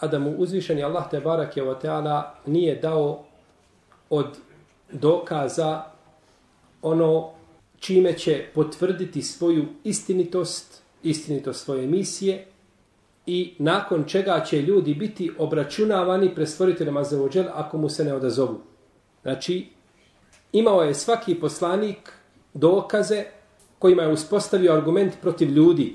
a da mu uzvišeni Allah te barake wa ta'ala nije dao od dokaza ono čime će potvrditi svoju istinitost, istinitost svoje misije i nakon čega će ljudi biti obračunavani pred stvoriteljem Azevođel ako mu se ne odazovu. Znači, imao je svaki poslanik dokaze kojima je uspostavio argument protiv ljudi.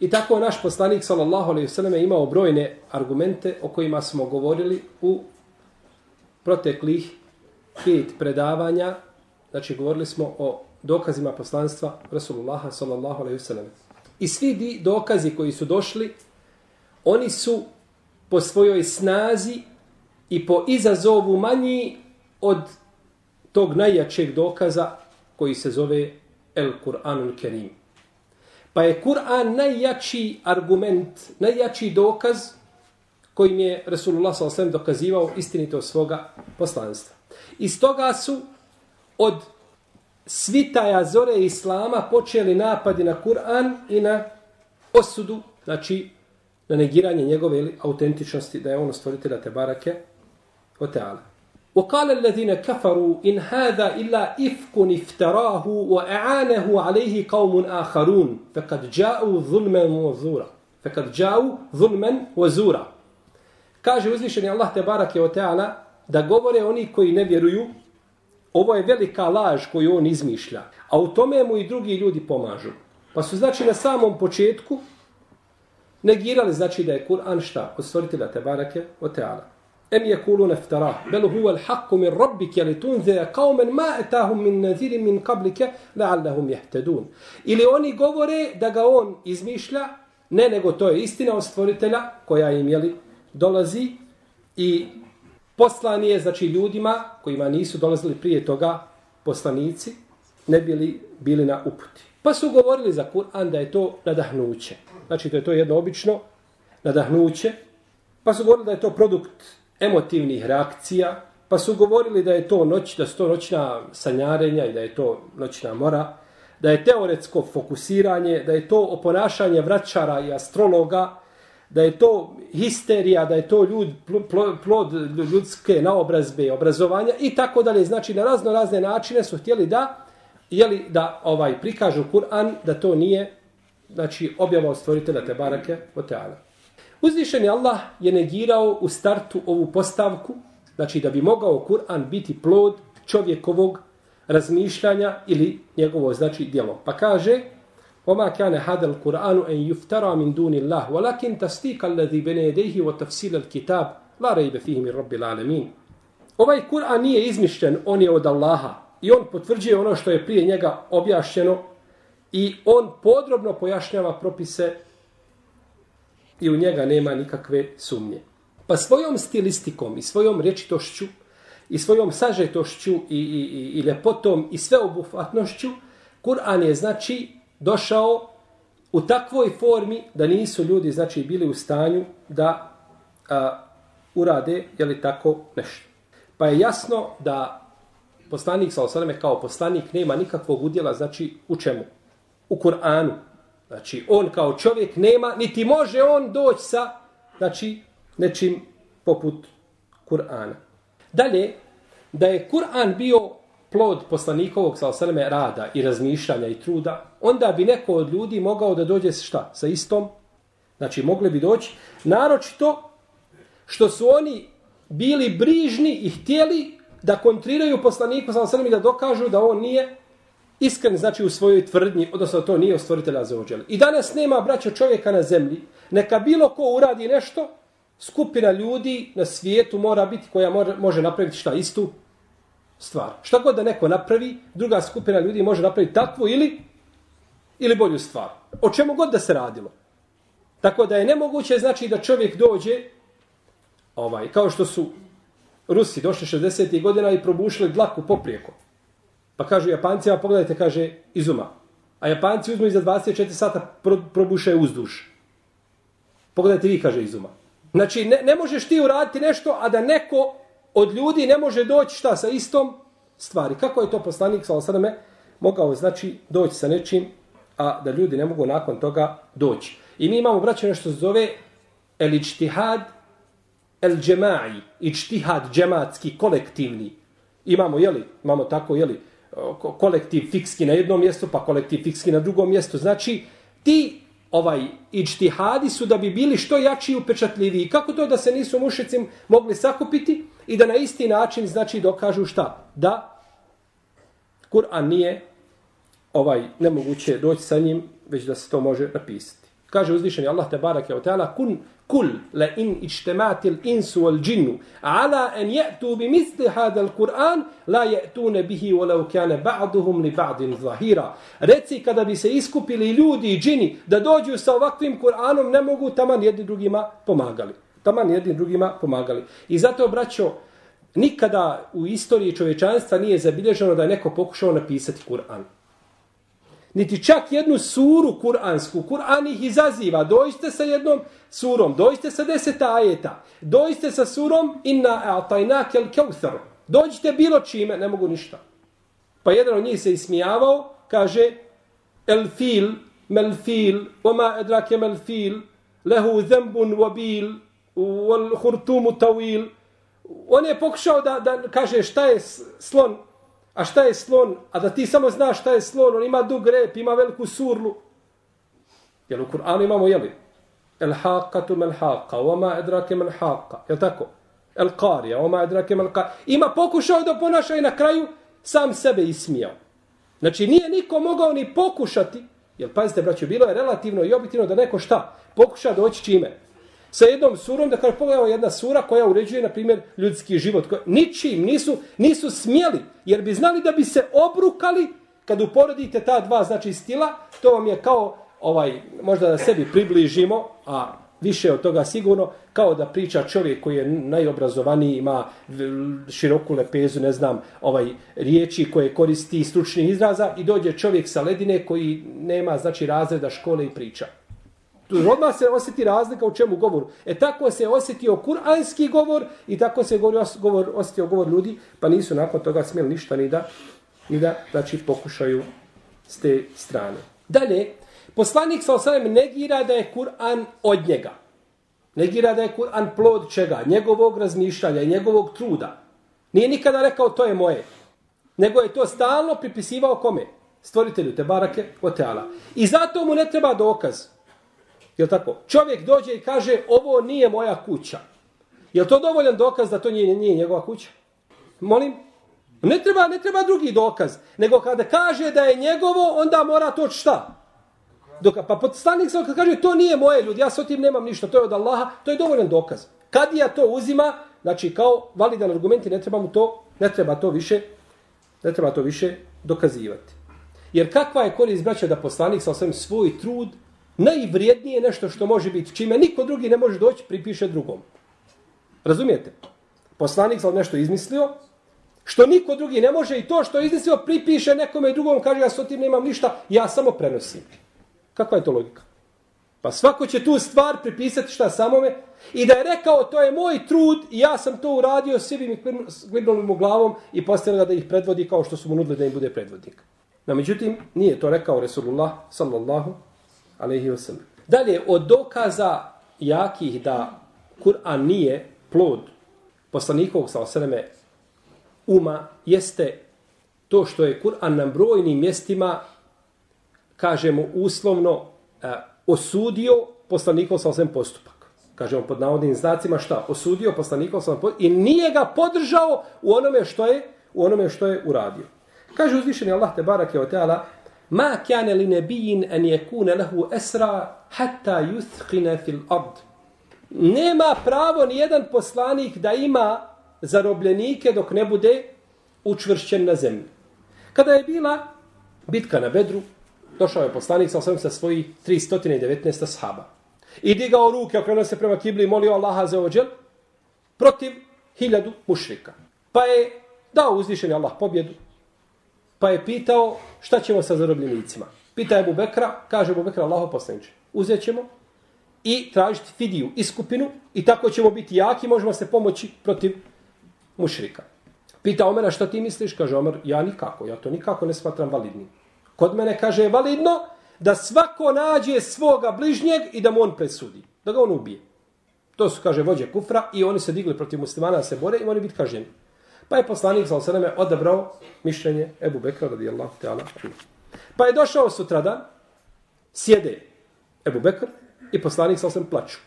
I tako naš poslanik sallallahu alejhi ve selleme imao brojne argumente o kojima smo govorili u proteklih pet predavanja. Znači govorili smo o dokazima poslanstva Rasulullaha sallallahu alejhi ve selleme. I svi di dokazi koji su došli, oni su po svojoj snazi i po izazovu manji od tog najjačeg dokaza koji se zove El Kur'anul Kerim. Pa je Kur'an najjači argument, najjači dokaz kojim je Resulullah s.a.v. dokazivao istinito svoga poslanstva. Iz toga su od svitaja zore Islama počeli napadi na Kur'an i na osudu, znači na negiranje njegove autentičnosti da je on stvoritelja te barake o teala. وقال الذين كفروا إن هذا إلا إفك افتراه وأعانه عليه قوم آخرون فقد جاءوا ظلما وزورا فقد جاءوا ظلما وزورا kaže uzvišeni Allah te barake o teala da govore oni koji ne vjeruju ovo je velika laž koju on izmišlja a u tome mu i drugi ljudi pomažu pa su znači na samom početku negirali znači da je Kur'an šta od stvoritelja te barake o teala em je kulu neftara, bel huve l'hakku min rabbi kjeli tunze, kao men ma etahum min naziri min kablike, la'allahum jehtedun. Ili oni govore da ga on izmišlja, ne nego to je istina od stvoritelja koja im jeli, dolazi i poslan je znači, ljudima kojima nisu dolazili prije toga poslanici, ne bili bili na uputi. Pa su govorili za Kur'an da je to nadahnuće. Znači to je to jedno obično nadahnuće. Pa su govorili da je to produkt emotivnih reakcija, pa su govorili da je to noć, da su to noćna sanjarenja i da je to noćna mora, da je teoretsko fokusiranje, da je to oponašanje vraćara i astrologa, da je to histerija, da je to ljud, plod ljudske naobrazbe i obrazovanja i tako dalje. Znači, na razno razne načine su htjeli da jeli, da ovaj prikažu Kur'an, da to nije znači, objava od stvoritelja Tebarake o Teala. Uzvišeni Allah je negirao u startu ovu postavku, znači da bi mogao Kur'an biti plod čovjekovog razmišljanja ili njegovo znači djelo. Pa kaže: وما kana hadal Kur'anu أن yuftara min دون الله walakin تصديق الذي بين يديه وتفصيل tafsil لا ريب la rayba رب min rabbil alamin." Ovaj Kur'an nije izmišljen, on je od Allaha i on potvrđuje ono što je prije njega objašnjeno i on podrobno pojašnjava propise i u njega nema nikakve sumnje. Pa svojom stilistikom i svojom rečitošću i svojom sažetošću i, i, i, i lepotom i sveobuhvatnošću, Kur'an je znači došao u takvoj formi da nisu ljudi znači bili u stanju da a, urade je li tako nešto. Pa je jasno da poslanik sa osaleme kao poslanik nema nikakvog udjela znači u čemu? U Kur'anu. Znači, on kao čovjek nema, niti može on doći sa, znači, nečim poput Kur'ana. Dalje, da je Kur'an bio plod poslanikovog salsaleme rada i razmišljanja i truda, onda bi neko od ljudi mogao da dođe sa šta? Sa istom? Znači, mogli bi doći. Naročito što su oni bili brižni i htjeli da kontriraju poslaniku salsaleme i da dokažu da on nije iskren, znači u svojoj tvrdnji, odnosno to nije ostvoritelja za ođele. I danas nema braća čovjeka na zemlji. Neka bilo ko uradi nešto, skupina ljudi na svijetu mora biti koja može napraviti šta istu stvar. Šta god da neko napravi, druga skupina ljudi može napraviti takvu ili ili bolju stvar. O čemu god da se radilo. Tako da je nemoguće znači da čovjek dođe ovaj kao što su Rusi došli 60. godina i probušili dlaku poprijeko. Pa kažu Japancima, pogledajte, kaže, izuma. A Japanci uzmu i za 24 sata pro, probuše uzduž. Pogledajte vi, kaže izuma. Znači, ne, ne možeš ti uraditi nešto, a da neko od ljudi ne može doći šta sa istom stvari. Kako je to poslanik sa osadame mogao znači doći sa nečim, a da ljudi ne mogu nakon toga doći. I mi imamo, braće, nešto se zove el ičtihad el džemai, ičtihad džematski, kolektivni. Imamo, jeli, imamo tako, jeli, kolektiv fikski na jednom mjestu, pa kolektiv fikski na drugom mjestu. Znači, ti ovaj ičtihadi su da bi bili što jači i upečatljiviji. Kako to da se nisu mušicim mogli sakupiti i da na isti način znači dokažu šta? Da Kur'an nije ovaj nemoguće doći sa njim, već da se to može napisati. Kaže uzvišeni Allah te barake o teala, kun kul la in ičtematil insu wal džinnu ala an ya'tu bi misli hada al Qur'an la ya'tuna bihi walau kana ba'duhum li ba'din zahira. Reci kada bi se iskupili ljudi i džini da dođu sa ovakvim Kur'anom ne mogu taman jedni drugima pomagali. Taman jedni drugima pomagali. I zato braćo nikada u istoriji čovečanstva nije zabilježeno da je neko pokušao napisati Kur'an niti čak jednu suru kuransku. Kur'an ih izaziva. Dojste sa jednom surom, dojste sa deset ajeta, dojste sa surom inna a'tajna kel keuthar. Dođite bilo čime, ne mogu ništa. Pa jedan od njih se ismijavao, kaže el fil, mel fil, oma edrake mel fil, lehu zembun wabil, wal hurtumu tawil. On je pokušao da, da kaže šta je slon, A šta je slon? A da ti samo znaš šta je slon, on ima dug rep, ima veliku surlu. Jel u Kur'anu imamo, jeli? El haqatu mel haqa, oma edrake mel haqa. Jel tako? El qarija, oma edrake mel qarija. Ima pokušao da ponaša i na kraju sam sebe ismijao. Znači nije niko mogao ni pokušati, jel pazite braćo, bilo je relativno i objektivno da neko šta? Pokuša doći čime? Sa jednom surom, da kaže pogledamo jedna sura koja uređuje, na primjer, ljudski život. Koja, ničim nisu, nisu smjeli, jer bi znali da bi se obrukali kad uporedite ta dva znači stila, to vam je kao, ovaj možda da sebi približimo, a više od toga sigurno, kao da priča čovjek koji je najobrazovaniji, ima široku lepezu, ne znam, ovaj riječi koje koristi stručni izraza i dođe čovjek sa ledine koji nema znači razreda škole i priča. Odmah se osjeti razlika u čemu govor. E tako se osjetio kuranski govor i tako se govor, govor, osjetio govor ljudi, pa nisu nakon toga smjeli ništa ni da, ni da znači, pokušaju s te strane. Dalje, poslanik sa osanem negira da je Kur'an od njega. Negira da je Kur'an plod čega? Njegovog razmišljanja i njegovog truda. Nije nikada rekao to je moje. Nego je to stalno pripisivao kome? Stvoritelju te barake o teala. I zato mu ne treba dokaz. Je tako? Čovjek dođe i kaže, ovo nije moja kuća. Je to dovoljan dokaz da to nije, nije njegova kuća? Molim? Ne treba, ne treba drugi dokaz. Nego kada kaže da je njegovo, onda mora to šta? Dok, pa podstanik se kaže, to nije moje ljudi, ja s tim nemam ništa, to je od Allaha, to je dovoljan dokaz. Kad ja to uzima, znači kao validan argument i ne treba mu to, ne treba to više, ne treba to više dokazivati. Jer kakva je korist braća da poslanik sa svoj trud najvrijednije nešto što može biti, čime niko drugi ne može doći, pripiše drugom. Razumijete? Poslanik sam nešto izmislio, što niko drugi ne može i to što je izmislio pripiše nekome drugom, kaže ja s tim nemam ništa, ja samo prenosim. Kakva je to logika? Pa svako će tu stvar pripisati šta samome i da je rekao to je moj trud i ja sam to uradio, svi bi mi glibnuli mu glavom i postavljeno da ih predvodi kao što su mu nudili da im bude predvodnik. No, međutim, nije to rekao Resulullah sallallahu alaihi wasallam. Dalje, od dokaza jakih da Kur'an nije plod poslanikovog sa osreme uma jeste to što je Kur'an na brojnim mjestima, kažemo uslovno, e, osudio poslanikov sa osreme postupak. Kažemo pod navodnim znacima šta? Osudio poslanikov sa postupak i nije ga podržao u onome što je u onome što je uradio. Kaže uzvišeni Allah te barake o teala, Ma kjane li nebijin en jekune lehu esra hatta yuthkine fil ard. Nema pravo ni jedan poslanik da ima zarobljenike dok ne bude učvršćen na zemlji. Kada je bila bitka na Bedru, došao je poslanik sa osvijem sa svojih 319 sahaba. I digao ruke, okrenuo se prema kibli i molio Allaha za ođel protiv hiljadu mušrika. Pa je dao uzvišeni Allah pobjedu Pa je pitao šta ćemo sa zarobljenicima. Pita Ebu Bekra, kaže Bubekra Allaho poslaniče. Uzet ćemo i tražiti fidiju, iskupinu i tako ćemo biti jaki, možemo se pomoći protiv mušrika. Pita Omera šta ti misliš? Kaže Omer, ja nikako, ja to nikako ne smatram validnim. Kod mene kaže je validno da svako nađe svoga bližnjeg i da mu on presudi. Da ga on ubije. To su, kaže, vođe kufra i oni se digli protiv muslimana da se bore i oni biti kaženi. Pa je poslanik sa osaname odabrao mišljenje Ebu Bekra radijallahu ta'ala. Pa je došao sutradan, sjede Ebu Bekr i poslanik sa osaname plaću.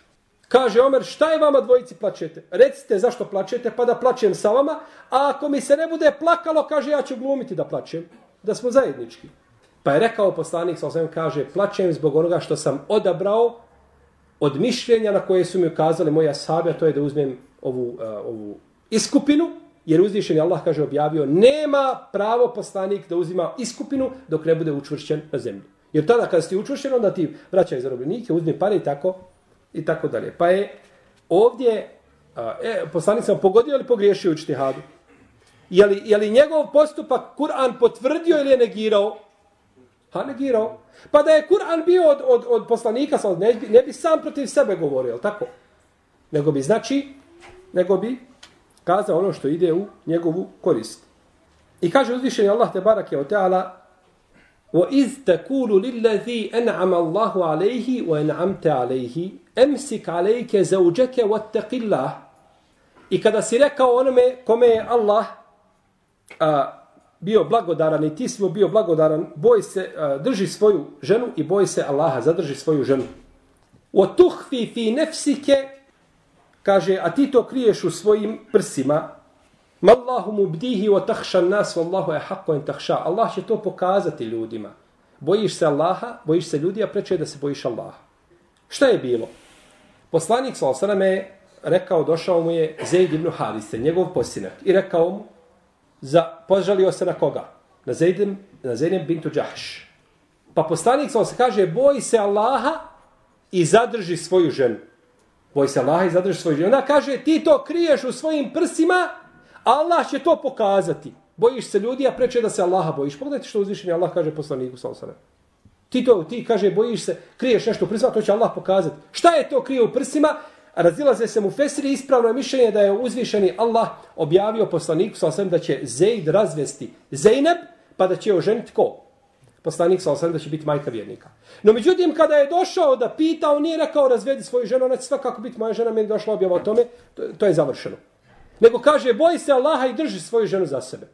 Kaže Omer, šta je vama dvojici plaćete? Recite zašto plaćete, pa da plaćem sa vama. A ako mi se ne bude plakalo, kaže ja ću glumiti da plaćem. Da smo zajednički. Pa je rekao poslanik sa osaname, kaže, plaćem zbog onoga što sam odabrao od mišljenja na koje su mi ukazali moja sabja, to je da uzmem ovu, uh, ovu iskupinu, Jer uzvišen je Allah, kaže, objavio, nema pravo poslanik da uzima iskupinu dok ne bude učvršćen na zemlji. Jer tada kada si učvršćen, onda ti vraćaj zarobljenike, uzmi pare i tako, i tako dalje. Pa je ovdje, a, e, poslanik sam pogodio ili pogriješio u čtihadu? Je li, je li njegov postupak Kur'an potvrdio ili je negirao? Ha, negirao. Pa da je Kur'an bio od, od, od poslanika, ne bi, ne bi sam protiv sebe govorio, tako? Nego bi, znači, nego bi kaza ono što ide u njegovu korist. I kaže uzvišeni Allah te barake o teala wa iz takulu lillazi an'ama Allahu alayhi wa an'amta alayhi زَوْجَكَ وَاتَّقِ zawjaka wattaqillah I kada si rekao onome kome je Allah a, bio blagodaran i ti si bio blagodaran, boj se, a, drži svoju ženu i boj se Allaha, zadrži svoju ženu. Wa فِي fi kaže, a ti to kriješ u svojim prsima, Mallahu mubdihi wa takhsha an-nas wallahu ahqqu an tahša. Allah će to pokazati ljudima. Bojiš se Allaha, bojiš se ljudi, a preče da se bojiš Allaha. Šta je bilo? Poslanik sallallahu alejhi ve rekao, došao mu je Zaid ibn Harise, njegov posinak, i rekao mu, za, požalio se na koga? Na Zaid, na Zaid bintu Jahsh. Pa poslanik sallallahu kaže, boji se Allaha i zadrži svoju ženu. Boj se Allaha i zadrži svoj život. Ona kaže, ti to kriješ u svojim prsima, Allah će to pokazati. Bojiš se ljudi, a preče da se Allaha bojiš. Pogledajte što uzvišenje Allah kaže poslaniku Salosana. Ti to, ti kaže, bojiš se, kriješ nešto u prsima, to će Allah pokazati. Šta je to krije u prsima? Razilaze se mu Fesri, ispravno mišljenje da je uzvišeni Allah objavio poslaniku sa da će Zeid razvesti Zejneb, pa da će oženiti ko? Poslanik sa osam da će biti majka vjernika. No međutim, kada je došao da pita, on nije rekao razvedi svoju ženu, ona će svakako biti moja žena, meni došla objava o tome, to, to je završeno. Nego kaže, boj se Allaha i drži svoju ženu za sebe.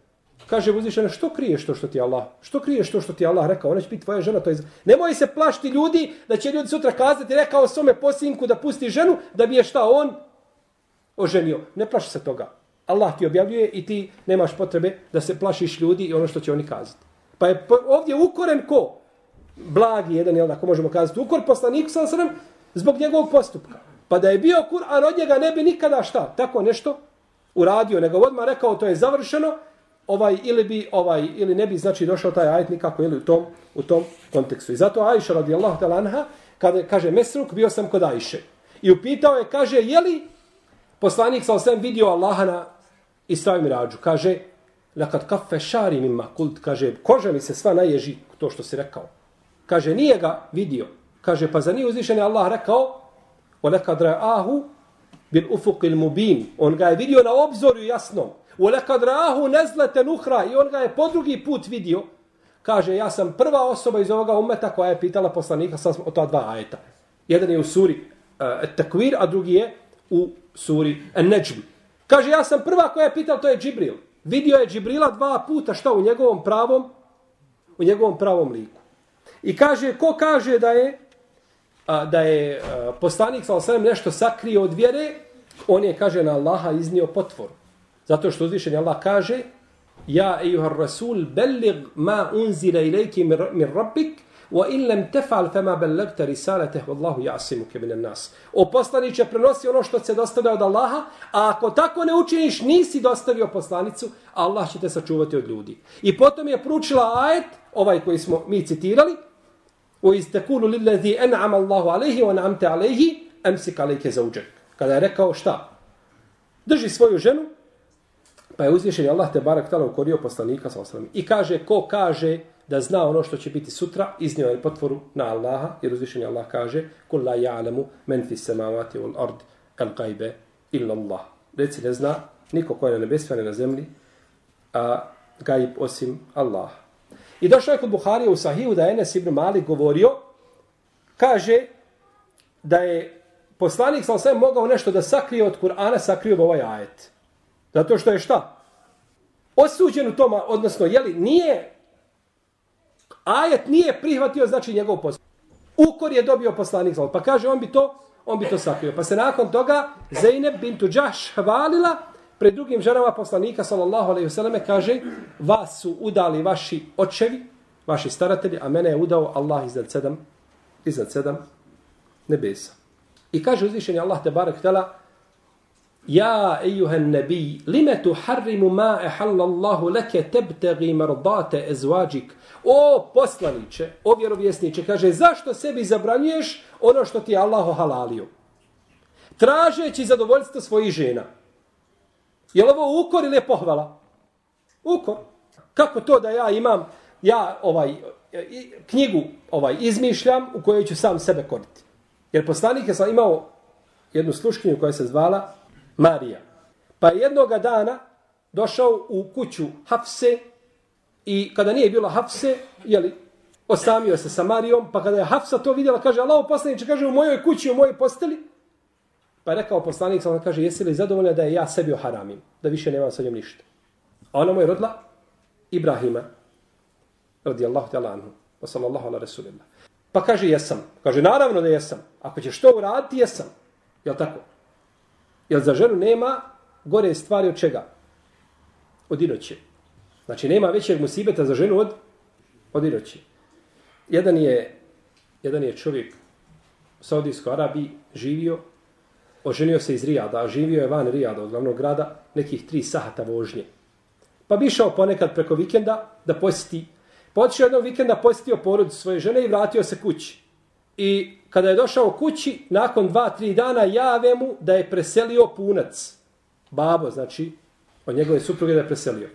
Kaže uzvišeno, što kriješ to što ti Allah? Što kriješ to što ti Allah rekao? Ona će biti tvoja žena. To je... Nemoj se plašti ljudi da će ljudi sutra kazati, rekao svome posinku da pusti ženu, da bi je šta on oženio. Ne plaši se toga. Allah ti objavljuje i ti nemaš potrebe da se plašiš ljudi i ono što će oni kazati. Pa je ovdje ukoren ko? Blagi jedan, jel da, možemo kazati, ukor poslaniku sa srem zbog njegovog postupka. Pa da je bio Kur'an od njega ne bi nikada šta, tako nešto uradio, nego odmah rekao to je završeno, ovaj ili bi ovaj ili ne bi znači došao taj ajet nikako ili u tom u tom kontekstu. I zato Ajša radijallahu ta'ala anha kada kaže Mesruk bio sam kod Ajše. I upitao je kaže je li poslanik sa osam vidio Allaha na Isra i Mirađu. Kaže Lekad kafe šari mima kult, kaže, koža mi se sva naježi to što si rekao. Kaže, nije ga vidio. Kaže, pa za nije uzvišen Allah rekao, o lekad ra'ahu bil ufuqil mubin. On ga je vidio na obzoru jasnom. O lekad ra'ahu nezlete nuhra. I on ga je po drugi put vidio. Kaže, ja sam prva osoba iz ovoga umeta koja je pitala poslanika sam o ta dva ajeta. Jedan je u suri eh, uh, Takvir, a drugi je u suri An-Najm. Kaže, ja sam prva koja je pitala, to je Džibril. Vidio je Džibrila dva puta, šta u njegovom pravom, u njegovom pravom liku. I kaže, ko kaže da je a, da je a, poslanik sa nešto sakrio od vjere, on je, kaže, na Allaha iznio potvor. Zato što uzvišen Allah kaže, Ja, ejuhar rasul, bellig ma unzila ilajki min rabbik, wa in lam taf'al fama ballagta risalatahu wallahu ya'simuka min an-nas. O poslanice prenosi ono što se dostavlja od Allaha, a ako tako ne učiniš, nisi dostavio poslanicu, Allah će te sačuvati od ljudi. I potom je pručila ajet, ovaj koji smo mi citirali, u istakulu lillazi an'ama Allahu alayhi wa an'amta alayhi, amsik alayka zawjak. Kada je rekao šta? Drži svoju ženu, pa je uzvišen Allah te barak tala ukorio poslanika sa osram. I kaže, ko kaže, da zna ono što će biti sutra, iznio je potvoru na Allaha, jer uzvišenje Allah kaže kul la ja'lamu men fi samavati wal ard al gajbe illa Allah. Reci ne zna niko ko je na nebesima, na zemlji, a gajb osim Allah. I došao je kod Buharija u Sahiju da je Enes ibn Malik govorio, kaže da je poslanik sa sve mogao nešto da sakrije od Kur'ana, sakrije ovaj ajet. Zato što je šta? Osuđen u toma, odnosno, jeli, nije ajet nije prihvatio znači njegov posao. Ukor je dobio poslanik Pa kaže on bi to on bi to sakrio. Pa se nakon toga Zeynep bintu Džaš hvalila pred drugim ženama poslanika sallallahu alejhi ve selleme kaže vas su udali vaši očevi, vaši staratelji, a mene je udao Allah iznad sedam iznad sedam nebesa. I kaže uzvišeni Allah te barek tela Ja, ejuhan nebi, lime tu harrimu ma ehallallahu leke tebtegi mardate ezvađik. O poslaniće, o vjerovjesniće, kaže, zašto sebi zabranjuješ ono što ti je Allah halalio? Tražeći zadovoljstvo svojih žena. Je li ovo ukor ili je pohvala? Ukor. Kako to da ja imam, ja ovaj knjigu ovaj izmišljam u kojoj ću sam sebe koriti. Jer poslanik je sam imao jednu sluškinju koja se zvala Marija. Pa je jednoga dana došao u kuću Hafse i kada nije bilo Hafse, jeli, osamio se sa Marijom, pa kada je Hafsa to vidjela, kaže, Allaho poslaniče, kaže, u mojoj kući, u mojoj posteli, pa je rekao poslanik, ona kaže, jesi li zadovoljna da je ja sebi oharamim, da više nemam sa njom ništa. A ona mu je rodila Ibrahima, radijallahu ta'ala anhu, wa sallallahu ala rasulillah. Pa kaže, jesam. Kaže, naravno da jesam. Ako ćeš to uraditi, jesam. Jel tako? Jer za ženu nema gore stvari od čega? Od inoće. Znači, nema većeg musibeta za ženu od, od inoće. Jedan je, jedan je čovjek u Saudijskoj Arabiji živio, oženio se iz Rijada, živio je van Rijada, od glavnog grada, nekih tri sahata vožnje. Pa bi išao ponekad preko vikenda da posjeti. Pa Potišao jednog vikenda, posjetio porod svoje žene i vratio se kući. I kada je došao kući, nakon dva, tri dana jave mu da je preselio punac. Babo, znači, od njegove supruge da je preselio.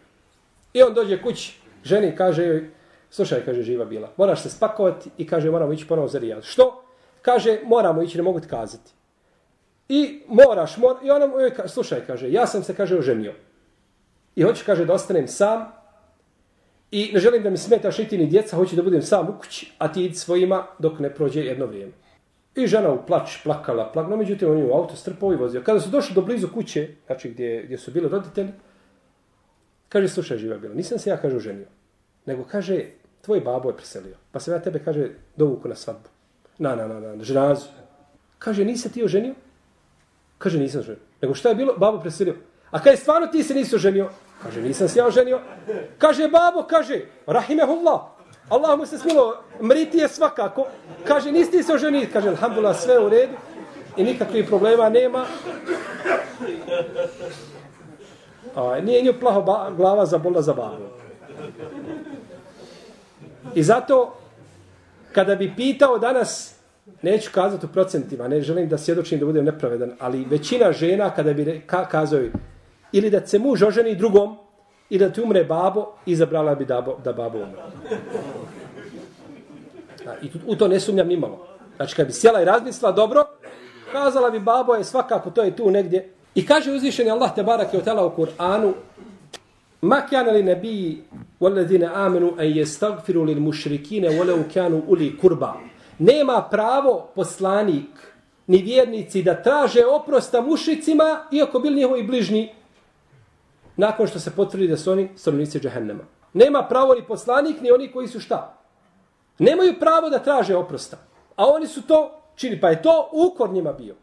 I on dođe kući, ženi kaže joj, slušaj, kaže, živa bila, moraš se spakovati i kaže, moramo ići ponovo za rijad. Što? Kaže, moramo ići, ne mogu ti kazati. I moraš, mor... i ona mu joj kaže, slušaj, kaže, ja sam se, kaže, oženio. I hoću, kaže, da ostanem sam, I ne želim da mi smetaš niti ni djeca, hoću da budem sam u kući, a ti idi svojima dok ne prođe jedno vrijeme. I žena u plać, plakala, plakala, međutim on je u auto strpao i vozio. Kada su došli do blizu kuće, znači gdje, gdje su bili roditelji, kaže, slušaj, živa bila, nisam se ja, kaže, ženio. Nego kaže, tvoj babo je preselio. Pa se ja tebe, kaže, dovuku na svadbu. Na, na, na, na, na ženazu. Kaže, nisi ti oženio? Kaže, nisam ženio. Nego šta je bilo? Babo preselio. A kaj stvarno ti se nisi oženio? Kaže, nisam se ja oženio. Kaže, babo, kaže, rahimehullah. Allah mu se smilo, mriti je svakako. Kaže, nisi ti se oženiti. Kaže, alhamdulillah, sve u redu. I nikakvih problema nema. A, nije nju plaho ba, glava za bola za babu. I zato, kada bi pitao danas, neću kazati u procentima, ne želim da svjedočim da budem nepravedan, ali većina žena, kada bi ka, kazao ili da se muž oženi drugom, i da ti umre babo, izabrala bi da, da babo umre. A, I tu, u to ne sumnjam nimalo. Znači, kad bi sjela i razmislila dobro, kazala bi babo je svakako, to je tu negdje. I kaže uzvišeni Allah te barak je otela u Kur'anu, Ma kana li nabiji walladine amenu en jestagfiru lil mušrikine walau kanu uli kurba. Nema pravo poslanik ni vjernici da traže oprosta mušicima, iako bili njihovi bližni nakon što se potvrdi da su oni stanovnici džehennema. Nema pravo ni poslanik, ni oni koji su šta? Nemaju pravo da traže oprosta. A oni su to čini, pa je to ukor njima bio.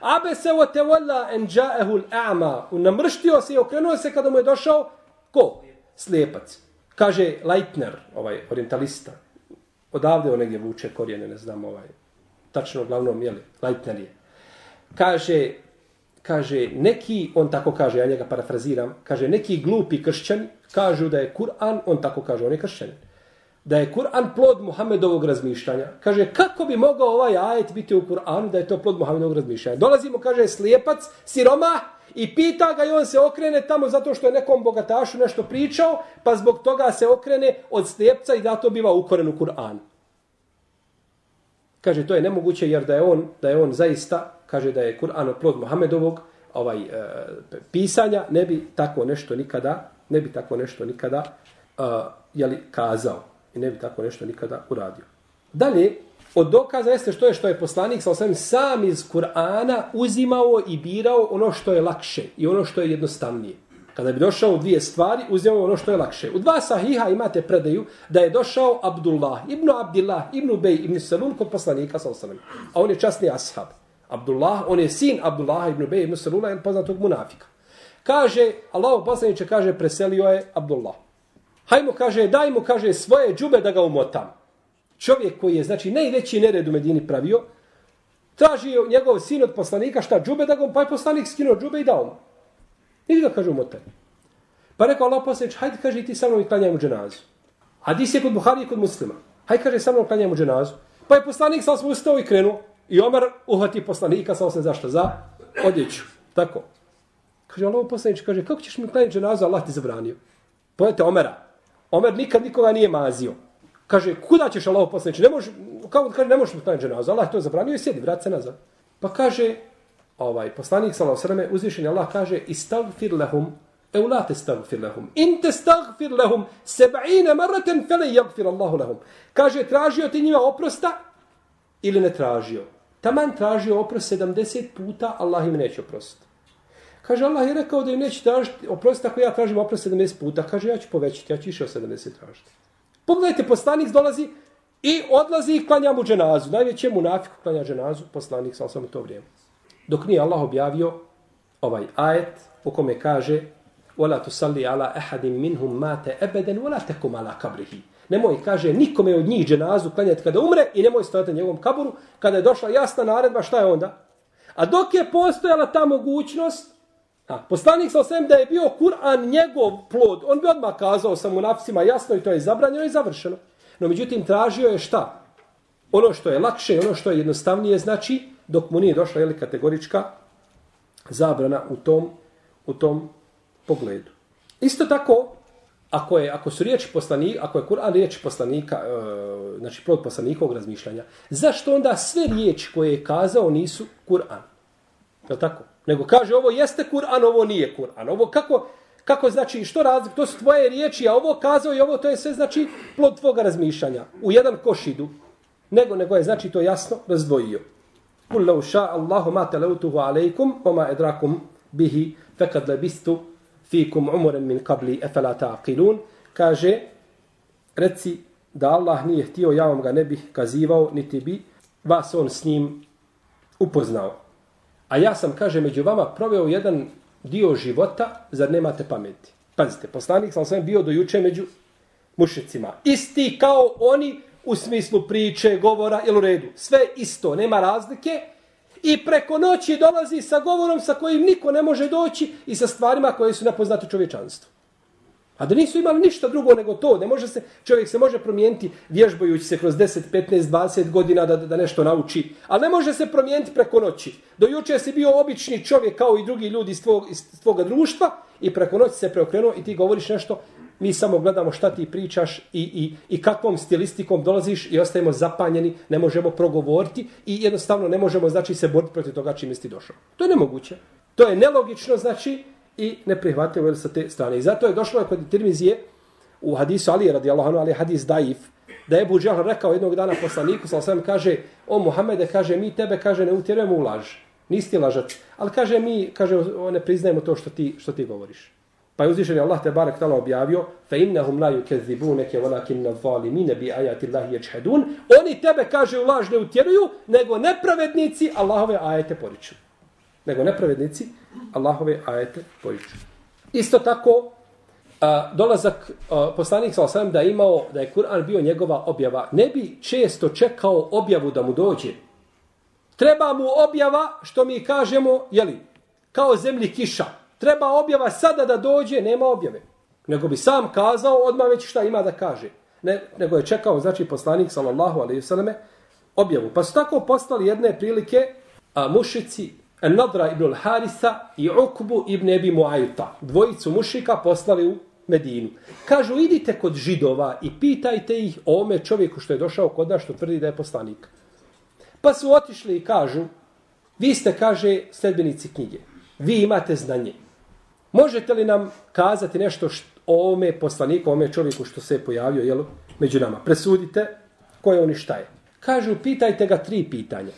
Abe se o te vola en džaehul a'ma. Namrštio se i okrenuo se kada mu je došao ko? Slijepac. Kaže Leitner, ovaj orientalista. Odavde on negdje vuče korijene, ne znam ovaj. Tačno glavnom, jeli, Leitner je. Kaže, kaže, neki, on tako kaže, ja njega parafraziram, kaže, neki glupi kršćani kažu da je Kur'an, on tako kaže, on je kršćan, da je Kur'an plod Muhammedovog razmišljanja. Kaže, kako bi mogao ovaj ajet biti u Kur'anu da je to plod Muhammedovog razmišljanja? Dolazimo, kaže, slijepac, siroma, i pita ga i on se okrene tamo zato što je nekom bogatašu nešto pričao, pa zbog toga se okrene od slijepca i da to biva ukoren u Kur'anu. Kaže, to je nemoguće jer da je on, da je on zaista, kaže da je Kur'an plod Muhammedovog ovaj, e, pisanja, ne bi tako nešto nikada, ne bi tako nešto nikada e, jeli, kazao i ne bi tako nešto nikada uradio. Dalje, od dokaza jeste što je što je poslanik sa osvijem sam iz Kur'ana uzimao i birao ono što je lakše i ono što je jednostavnije. Kada bi došao u dvije stvari, uzimao ono što je lakše. U dva sahiha imate predaju da je došao Abdullah, ibn Abdillah, ibn Bej, ibn Salun kod poslanika sa osvijem. A on je časni ashab. Abdullah, on je sin Abdullah ibn Ubej ibn Salula, jedan poznatog munafika. Kaže, Allah poslaniče kaže, preselio je Abdullah. Hajmo, kaže, daj mu, kaže, svoje džube da ga umotam. Čovjek koji je, znači, najveći nered u Medini pravio, traži njegov sin od poslanika šta džube da ga, pa je poslanik skinuo džube i dao mu. Idi ga, kaže, umotaj. Pa rekao Allah poslanič, hajde, kaže, ti sa mnom i klanjaj mu dženazu. Hadis je kod Buhari i kod muslima. Hajde, kaže, sa mnom klanjaj mu dženazu. Pa je poslanik sa osmo ustao i krenuo. I Omer uhvati poslanika sa se zašto? Za odjeću. Tako. Kaže, ono, Allah poslanič, kaže, kako ćeš mi klanjati dženazu, Allah ti zabranio. Pojete Omera. Omer nikad nikoga nije mazio. Kaže, kuda ćeš Allah poslanič? Ne možeš, kako kaže, ne možeš mu klanjati dženazu. Allah to zabranio i sjedi, vrat se nazad. Pa kaže, ovaj, poslanik sallahu srame, uzvišen Allah kaže, istagfir lehum, e ulate stagfir lehum. In te stagfir lehum, seba'ine marraten fele jagfir Allahu lehum. Kaže, tražio ti njima oprosta ili ne tražio? Taman tražio oprost 70 puta, Allah im neće oprostiti. Kaže, Allah je rekao da im neće tražiti oprost ako ja tražim oprost 70 puta. Kaže, ja ću povećati, ja ću išao 70 tražiti. Pogledajte, poslanik dolazi i odlazi i klanja mu dženazu. Najveće mu nafiku klanja dženazu, poslanik sa osam to vrijeme. Dok nije Allah objavio ovaj ajet u kome kaže وَلَا تُسَلِّ عَلَىٰ أَحَدٍ مِنْهُمْ مَاتَ أَبَدًا وَلَا تَكُمْ عَلَىٰ كَبْرِهِ Nemoj, kaže, nikome od njih dženazu klanjati kada umre i nemoj stojati na njegovom kaburu. Kada je došla jasna naredba, šta je onda? A dok je postojala ta mogućnost, A, poslanik sa osvijem da je bio Kur'an njegov plod, on bi odmah kazao sa munafcima jasno i to je zabranjeno i završeno. No međutim tražio je šta? Ono što je lakše, ono što je jednostavnije, znači dok mu nije došla jeli, kategorička zabrana u tom, u tom pogledu. Isto tako, ako, je, ako su riječi poslanika, ako je Kur'an riječ poslanika, e, znači plod poslanikovog razmišljanja, zašto onda sve riječi koje je kazao nisu Kur'an? Je tako? Nego kaže ovo jeste Kur'an, ovo nije Kur'an. Ovo kako, kako znači, što razlik, to su tvoje riječi, a ovo kazao i ovo, to je sve znači plod tvoga razmišljanja. U jedan koš idu. Nego, nego je znači to jasno razdvojio. Kul lau ša Allahu ma talautuhu alaikum, oma edrakum bihi, fekad lebistu fikum umuren min kabli efela taqilun, Kaže, reci da Allah nije htio, ja vam ga ne bih kazivao, niti bi vas on s njim upoznao. A ja sam, kaže, među vama proveo jedan dio života, zar nemate pameti? Pazite, poslanik sam sam bio do juče među mušicima. Isti kao oni u smislu priče, govora, ili u redu. Sve isto, nema razlike. I preko noći dolazi sa govorom sa kojim niko ne može doći i sa stvarima koje su nepoznate čovječanstvu. A da nisu imali ništa drugo nego to, ne može se, čovjek se može promijeniti vježbajući se kroz 10, 15, 20 godina da, da nešto nauči, ali ne može se promijeniti preko noći. Do juče si bio obični čovjek kao i drugi ljudi iz, tvog, iz tvoga društva i preko noći se preokrenuo i ti govoriš nešto, mi samo gledamo šta ti pričaš i, i, i kakvom stilistikom dolaziš i ostajemo zapanjeni, ne možemo progovoriti i jednostavno ne možemo znači se boriti protiv toga čim si došao. To je nemoguće. To je nelogično, znači, i neprihvatljivo sa te strane. I zato je došlo kod Tirmizije u hadisu Ali radijallahu anhu, ali hadis daif, da je Ebu Džahl rekao jednog dana poslaniku, sa osvijem kaže, o Muhammede, kaže, mi tebe, kaže, ne utjerujemo u laž. Nisi ti lažac. Ali kaže, mi, kaže, ne priznajemo to što ti, što ti govoriš. Pa je uzvišen Allah te barek tala objavio fe innahum la yukazzibunaka walakinna adh-dhalimin bi ayati Allahi yajhadun. Oni tebe kaže u laž ne utjeruju, nego nepravednici Allahove ajete poriču. Nego nepravednici Allahove ajete poriču. Isto tako a, dolazak a, poslanik sa osam da je imao da je Kur'an bio njegova objava, ne bi često čekao objavu da mu dođe. Treba mu objava što mi kažemo, jeli, kao zemlji kiša treba objava sada da dođe, nema objave. Nego bi sam kazao, odmah već šta ima da kaže. Ne, nego je čekao, znači, poslanik, sallallahu alaihi sallame, objavu. Pa su tako postali jedne prilike a, mušici, Nadra ibn al-Harisa i Ukbu ibn Ebi Muajta. Dvojicu mušika poslali u Medinu. Kažu, idite kod židova i pitajte ih o ome čovjeku što je došao kod nas što tvrdi da je poslanik. Pa su otišli i kažu, vi ste, kaže, sledbenici knjige. Vi imate znanje. Možete li nam kazati nešto što, o ome poslaniku, o ome čovjeku što se je pojavio jel, među nama? Presudite ko je on i šta je. Kažu, pitajte ga tri pitanja.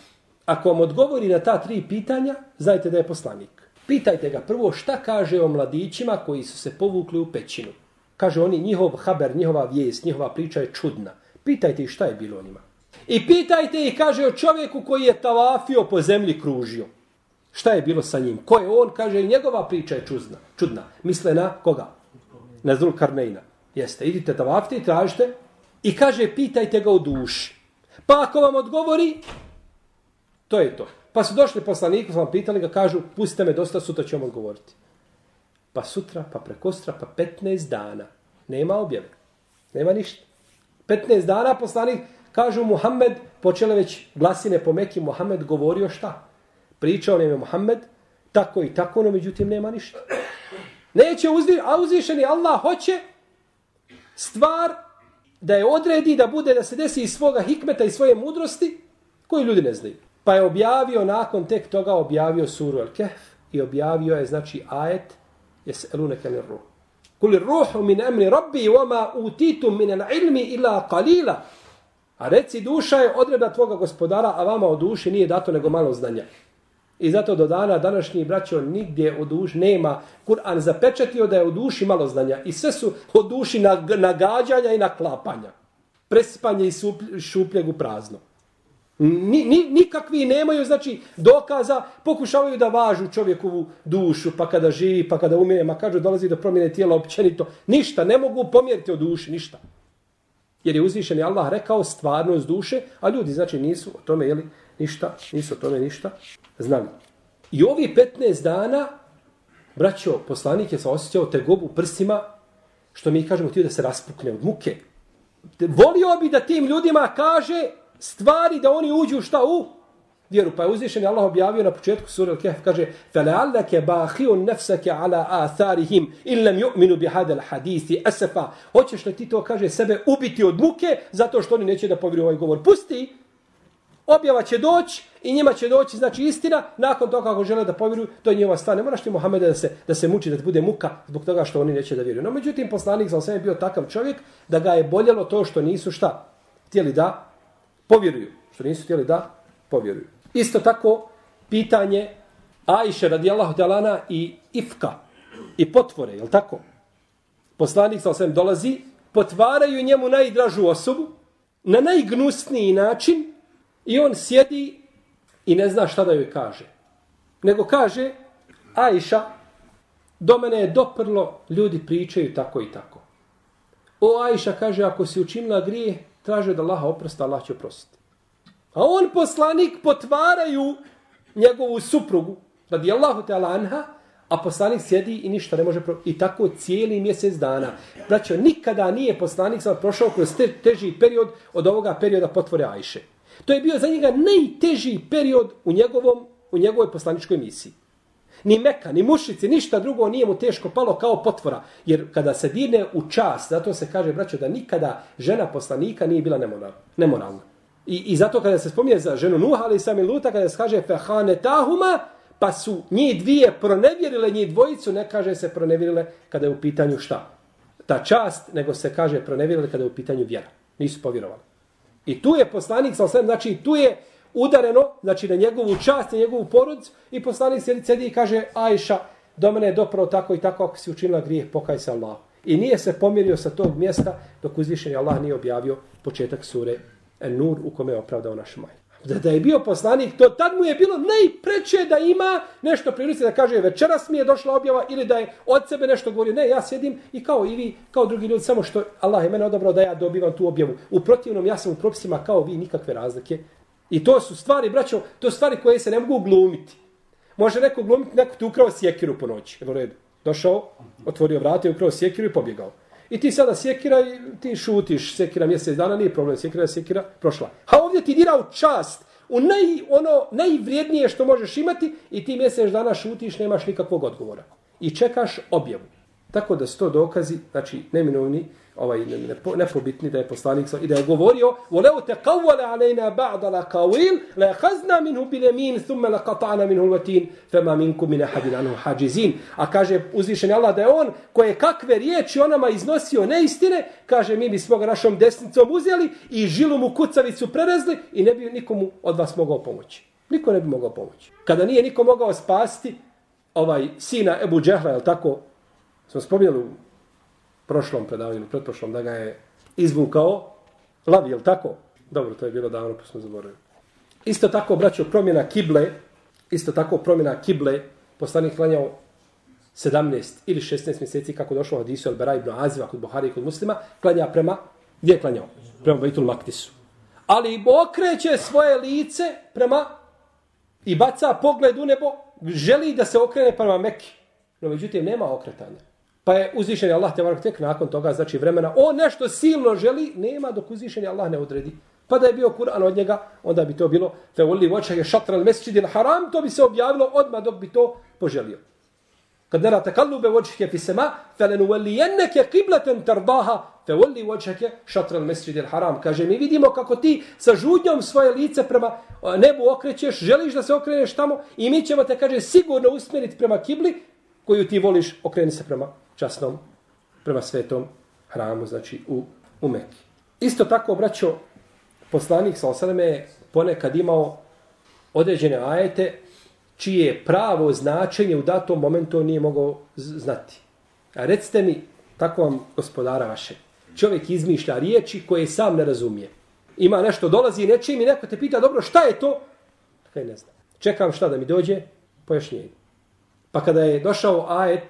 Ako vam odgovori na ta tri pitanja, znajte da je poslanik. Pitajte ga prvo šta kaže o mladićima koji su se povukli u pećinu. Kaže oni, njihov haber, njihova vijest, njihova priča je čudna. Pitajte ih šta je bilo njima. I pitajte ih, kaže, o čovjeku koji je tavafio po zemlji kružio. Šta je bilo sa njim? Ko je on? Kaže, njegova priča je čudna. čudna. Misle na koga? Na Zul Karnejna. Jeste, idite tavafite i tražite. I kaže, pitajte ga u duši. Pa ako vam odgovori, to je to. Pa su došli poslaniku, sam pitali ga, kažu, pustite me dosta, sutra vam odgovoriti. Pa sutra, pa prekostra, pa 15 dana. Nema objave. Nema ništa. 15 dana poslanik, kažu Muhammed, počele već glasine po Meki, Muhammed govorio šta? Pričao nam je Muhammed, tako i tako, no međutim nema ništa. Neće uzvi, a uzvišeni Allah hoće stvar da je odredi, da bude, da se desi iz svoga hikmeta i svoje mudrosti, koji ljudi ne znaju. Pa je objavio, nakon tek toga objavio suru Al-Kehf i objavio je, znači, ajet jes lir ruh. Kul ruhu min emri rabbi wama utitum min al ilmi illa qalila. A reci, duša je odreda tvoga gospodara, a vama od duše nije dato nego malo znanja. I zato do dana današnji braćo nigdje u duši nema. Kur'an zapečatio da je u duši malo znanja. I sve su u duši nagađanja i naklapanja. Prespanje i šupljeg u prazno. Ni, ni, nikakvi nemaju, znači, dokaza, pokušavaju da važu čovjekovu dušu, pa kada živi, pa kada umire, ma kažu, dolazi do promjene tijela općenito. Ništa, ne mogu pomjeriti o duši, ništa. Jer je uzvišen Allah rekao stvarnost duše, a ljudi, znači, nisu o tome, jeli, ništa, nisu o tome ništa znali. I ovi 15 dana, braćo, poslanik je se osjećao te gobu prsima, što mi kažemo ti da se raspukne od muke. Volio bi da tim ljudima kaže stvari da oni uđu šta u vjeru. Pa je uzvišen Allah objavio na početku sura Al-Kahf, kaže فَلَعَلَّكَ بَاخِيُ نَفْسَكَ عَلَىٰ آثَارِهِمْ إِلَّمْ يُؤْمِنُ بِهَدَ الْحَدِيثِ أَسَفَا Hoćeš li ti to, kaže, sebe ubiti od muke zato što oni neće da povjeruju ovaj govor? Pusti, Objava će doći i njima će doći znači istina, nakon toga ako žele da povjeruju, to je njihova stvar. Ne moraš ti Muhammeda da se, da se muči, da bude muka zbog toga što oni neće da vjeruju. No, međutim, poslanik za je bio takav čovjek da ga je boljelo to što nisu šta? Htjeli da povjeruju. Što nisu htjeli da povjeruju. Isto tako, pitanje Ajše radijallahu talana i Ifka i potvore, je tako? Poslanik sa osvijem dolazi, potvaraju njemu najdražu osobu na najgnusniji način I on sjedi i ne zna šta da joj kaže. Nego kaže, Ajša, do mene je doprlo, ljudi pričaju tako i tako. O Ajša kaže, ako si učinila grije, traže da Laha oprosta, Allah će oprostiti. A on poslanik potvaraju njegovu suprugu, radi Allahu te anha, a poslanik sjedi i ništa ne može pro... I tako cijeli mjesec dana. Braćo, nikada nije poslanik sam prošao kroz te, teži period od ovoga perioda potvore Ajše. To je bio za njega najteži period u njegovom u njegovoj poslaničkoj misiji. Ni Meka, ni mušice, ništa drugo nije mu teško palo kao potvora. Jer kada se dirne u čas, zato se kaže, braćo, da nikada žena poslanika nije bila nemoralna. I, I zato kada se spominje za ženu Nuha, ali sami Luta, kada se kaže fehane tahuma, pa su njih dvije pronevjerile njih dvojicu, ne kaže se pronevjerile kada je u pitanju šta? Ta čast, nego se kaže pronevjerile kada je u pitanju vjera. Nisu povjerovali. I tu je poslanik sa osvijem, znači tu je udareno, znači na njegovu čast, na njegovu porodicu i poslanik sjedi, sjedi i kaže Ajša, do mene je dopravo tako i tako, ako si učinila grijeh, pokaj se Allah. I nije se pomirio sa tog mjesta dok uzvišeni Allah nije objavio početak sure En-Nur u kome je opravdao naš maj. Da, da je bio poslanik, to tad mu je bilo najpreće da ima nešto prilice da kaže večeras mi je došla objava ili da je od sebe nešto govorio. Ne, ja sjedim i kao i vi, kao drugi ljudi, samo što Allah je mene odabrao da ja dobivam tu objavu. U protivnom, ja sam u propisima kao vi, nikakve razlike. I to su stvari, braćo, to su stvari koje se ne mogu glumiti. Može neko glumiti, neko ti ukrao sjekiru po noći. Evo redu. Došao, otvorio vrata i ukrao sjekiru i pobjegao. I ti sada sjekira i ti šutiš sjekira mjesec dana, nije problem, sjekira, sjekira, prošla. A ovdje ti dira u čast, u naj, ono, najvrijednije što možeš imati i ti mjesec dana šutiš, nemaš nikakvog odgovora. I čekaš objavu. Tako da sto dokazi, znači neminovni, ovaj nepobitni da je poslanik i da je govorio voleu te qawwala alejna ba'd al qawil la khazna minhu bil yamin thumma la qata'na minhu al watin fama minkum min ahadin anhu hajizin a kaže uzvišeni Allah da je on koje kakve riječi onama iznosio neistine kaže mi bi svoga našom desnicom uzeli i žilu mu kucavicu prerezli i ne bi nikomu od vas mogao pomoći niko ne bi mogao pomoći kada nije niko mogao spasti ovaj sina Ebu Džehla, je tako? Smo spomnjeli prošlom predavanju, pretprošlom, da ga je izvukao lav, je tako? Dobro, to je bilo davno, pa smo zaboravili. Isto tako, braćo, promjena kible, isto tako promjena kible, poslanik klanjao 17 ili 16 mjeseci, kako došlo od Isu Albera ibn Aziva kod Buhari i kod muslima, klanja prema, gdje je klanjao? Prema Baitul Maktisu. Ali okreće svoje lice prema i baca pogled u nebo, želi da se okrene prema Mekke. No, međutim, nema okretanja. Pa je uzvišen Allah te varak tek nakon toga, znači vremena, on nešto silno želi, nema dok uzvišen Allah ne odredi. Pa da je bio Kur'an od njega, onda bi to bilo fe uli voća je šatra al mesčidil haram, to bi se objavilo odmah dok bi to poželio. Kad nera takallube voćke fi sema, fe len veli jenneke kibleten tardaha, fe voli voćke šatra al mesčidil haram. Kaže, mi vidimo kako ti sa žudnjom svoje lice prema nebu okrećeš, želiš da se okreneš tamo i mi ćemo te, kaže, sigurno usmjeriti prema kibli koju ti voliš, okreni se prema časnom, prema svetom hramu, znači u, u Mekki. Isto tako, braćo, poslanik sa osadame je ponekad imao određene ajete čije pravo značenje u datom momentu nije mogao znati. A recite mi, tako vam gospodara vaše, čovjek izmišlja riječi koje sam ne razumije. Ima nešto, dolazi nečim i neko te pita, dobro, šta je to? Kaj ne znam. Čekam šta da mi dođe, pojašnjenje. Pa kada je došao ajet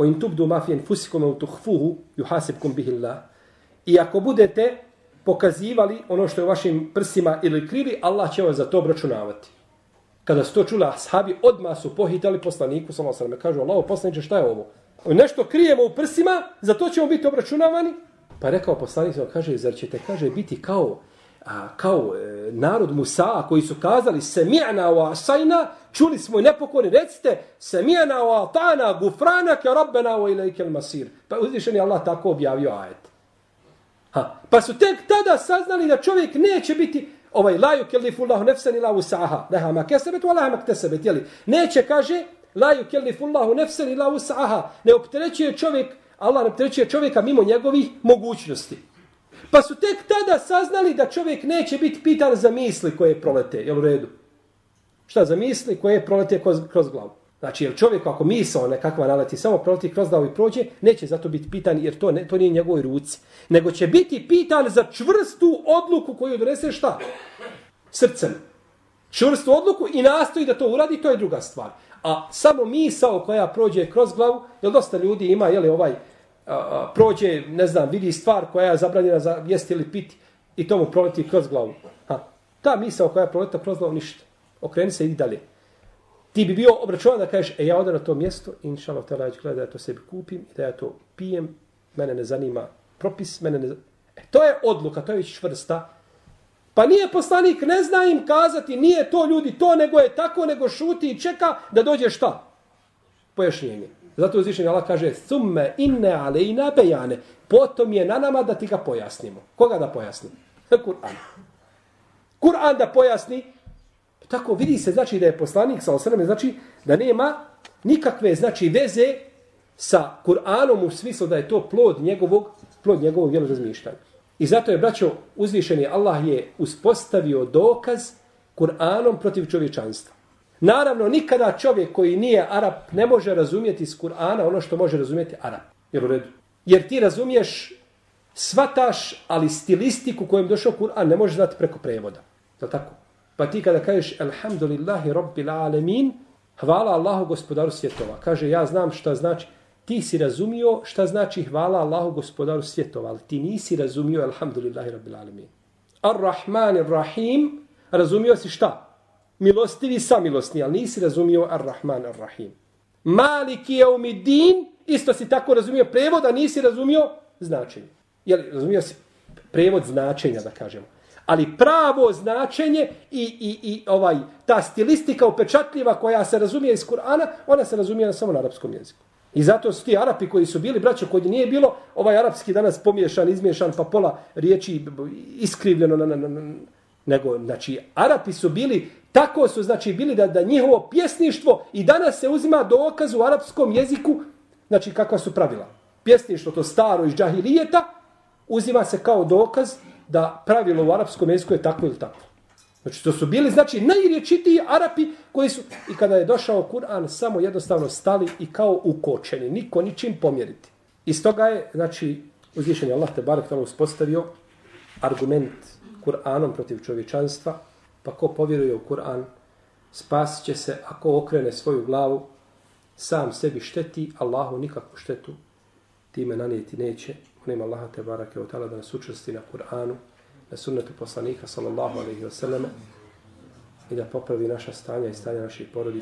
o in tubdu ma fi enfusikum au tuhfuhu yuhasibkum bihi Allah. i ako budete pokazivali ono što je u vašim prsima ili krili, Allah će vam za to obračunavati. Kada su to čuli ashabi, odmah su pohitali poslaniku, samo sam me kažu, Allaho poslaniče, šta je ovo? Nešto krijemo u prsima, za to ćemo biti obračunavani? Pa rekao poslanik, kaže, zar ćete, kaže, biti kao a, kao e, narod Musa koji su kazali semi'na wa asajna, čuli smo i nepokorni, recite semi'na wa atana gufrana ke rabbena wa ilajke masir. Pa uzvišen je Allah tako objavio ajet. Ha. Pa su tek tada saznali da čovjek neće biti ovaj laju kellifullahu nefsan ila usaha. Leha ma kesebet wa leha ma ktesebet. Jeli? Neće, kaže, laju kellifullahu nefsan ila usaha. Ne opterećuje čovjek, Allah ne opterećuje čovjeka mimo njegovih mogućnosti. Pa su tek tada saznali da čovjek neće biti pitan za misli koje prolete. Jel u redu? Šta za misli koje prolete kroz, kroz glavu? Znači, jer čovjek ako misao nekakva naleti samo proleti kroz glavu i prođe, neće zato biti pitan jer to, ne, to nije njegovoj ruci. Nego će biti pitan za čvrstu odluku koju donese šta? Srcem. Čvrstu odluku i nastoji da to uradi, to je druga stvar. A samo misao koja prođe kroz glavu, jer dosta ljudi ima, jeli ovaj, a, prođe, ne znam, vidi stvar koja je zabranjena za jesti ili piti i to mu proleti kroz glavu. Ha. Ta misao koja je proleta kroz glavu, ništa. Okreni se i dalje. Ti bi bio obračunan da kažeš, e ja odem na to mjesto, inša Allah, tela, gleda da ja to sebi kupim da ja to pijem, mene ne zanima propis, mene ne zanima. E, to je odluka, to je već čvrsta. Pa nije poslanik, ne zna im kazati, nije to ljudi to, nego je tako, nego šuti i čeka da dođe šta? Pojašnjenje. Zato uzvišen Allah kaže summe inne alejna bejane. Potom je na nama da ti ga pojasnimo. Koga da pojasnimo? Kur'an. Kur'an da pojasni. Tako vidi se znači da je poslanik sa osrame, znači da nema nikakve znači veze sa Kur'anom u smislu da je to plod njegovog plod njegovog vjelo razmišljanja. I zato je, braćo, uzvišeni Allah je uspostavio dokaz Kur'anom protiv čovječanstva. Naravno, nikada čovjek koji nije Arab ne može razumjeti iz Kur'ana ono što može razumjeti Arab. Jer u redu. Jer ti razumiješ, svataš, ali stilistiku kojom došao Kur'an ne može znati preko prevoda. Je tako? Pa ti kada kažeš Alhamdulillahi Rabbil Alemin, hvala Allahu gospodaru svjetova. Kaže, ja znam šta znači, ti si razumio šta znači hvala Allahu gospodaru svjetova, ali ti nisi razumio Alhamdulillahi Rabbil Alemin. Ar-Rahman Ar-Rahim, razumio si šta? Milostivi samilosni, ali nisi razumio Ar-Rahman Ar-Rahim. Maliki je umidin, isto si tako razumio prevod, a nisi razumio značenje. Jel, razumio si prevod značenja, da kažemo. Ali pravo značenje i, i, i ovaj ta stilistika upečatljiva koja se razumije iz Kur'ana, ona se razumije na samo na arapskom jeziku. I zato su ti Arapi koji su bili, braćo, koji nije bilo ovaj arapski danas pomiješan, izmiješan, pa pola riječi iskrivljeno, na, na, na, na, nego, znači, Arapi su bili, tako su, znači, bili da, da njihovo pjesništvo i danas se uzima dokaz u arapskom jeziku, znači, kakva su pravila. Pjesništvo, to staro iz džahilijeta, uzima se kao dokaz da pravilo u arapskom jeziku je tako ili tako. Znači, to su bili, znači, najrječitiji Arapi koji su, i kada je došao Kur'an, samo jednostavno stali i kao ukočeni, niko ničim pomjeriti. Iz toga je, znači, uzvišenje Allah te barek tamo uspostavio argument Kur'anom protiv čovječanstva, pa ko povjeruje u Kur'an, spasit će se ako okrene svoju glavu, sam sebi šteti, Allahu nikakvu štetu time nanijeti neće. Molim Allaha te barake od da nas učesti na Kur'anu, na sunnetu poslanika sallallahu alaihi wa sallame i da popravi naša stanja i stanja naših porodica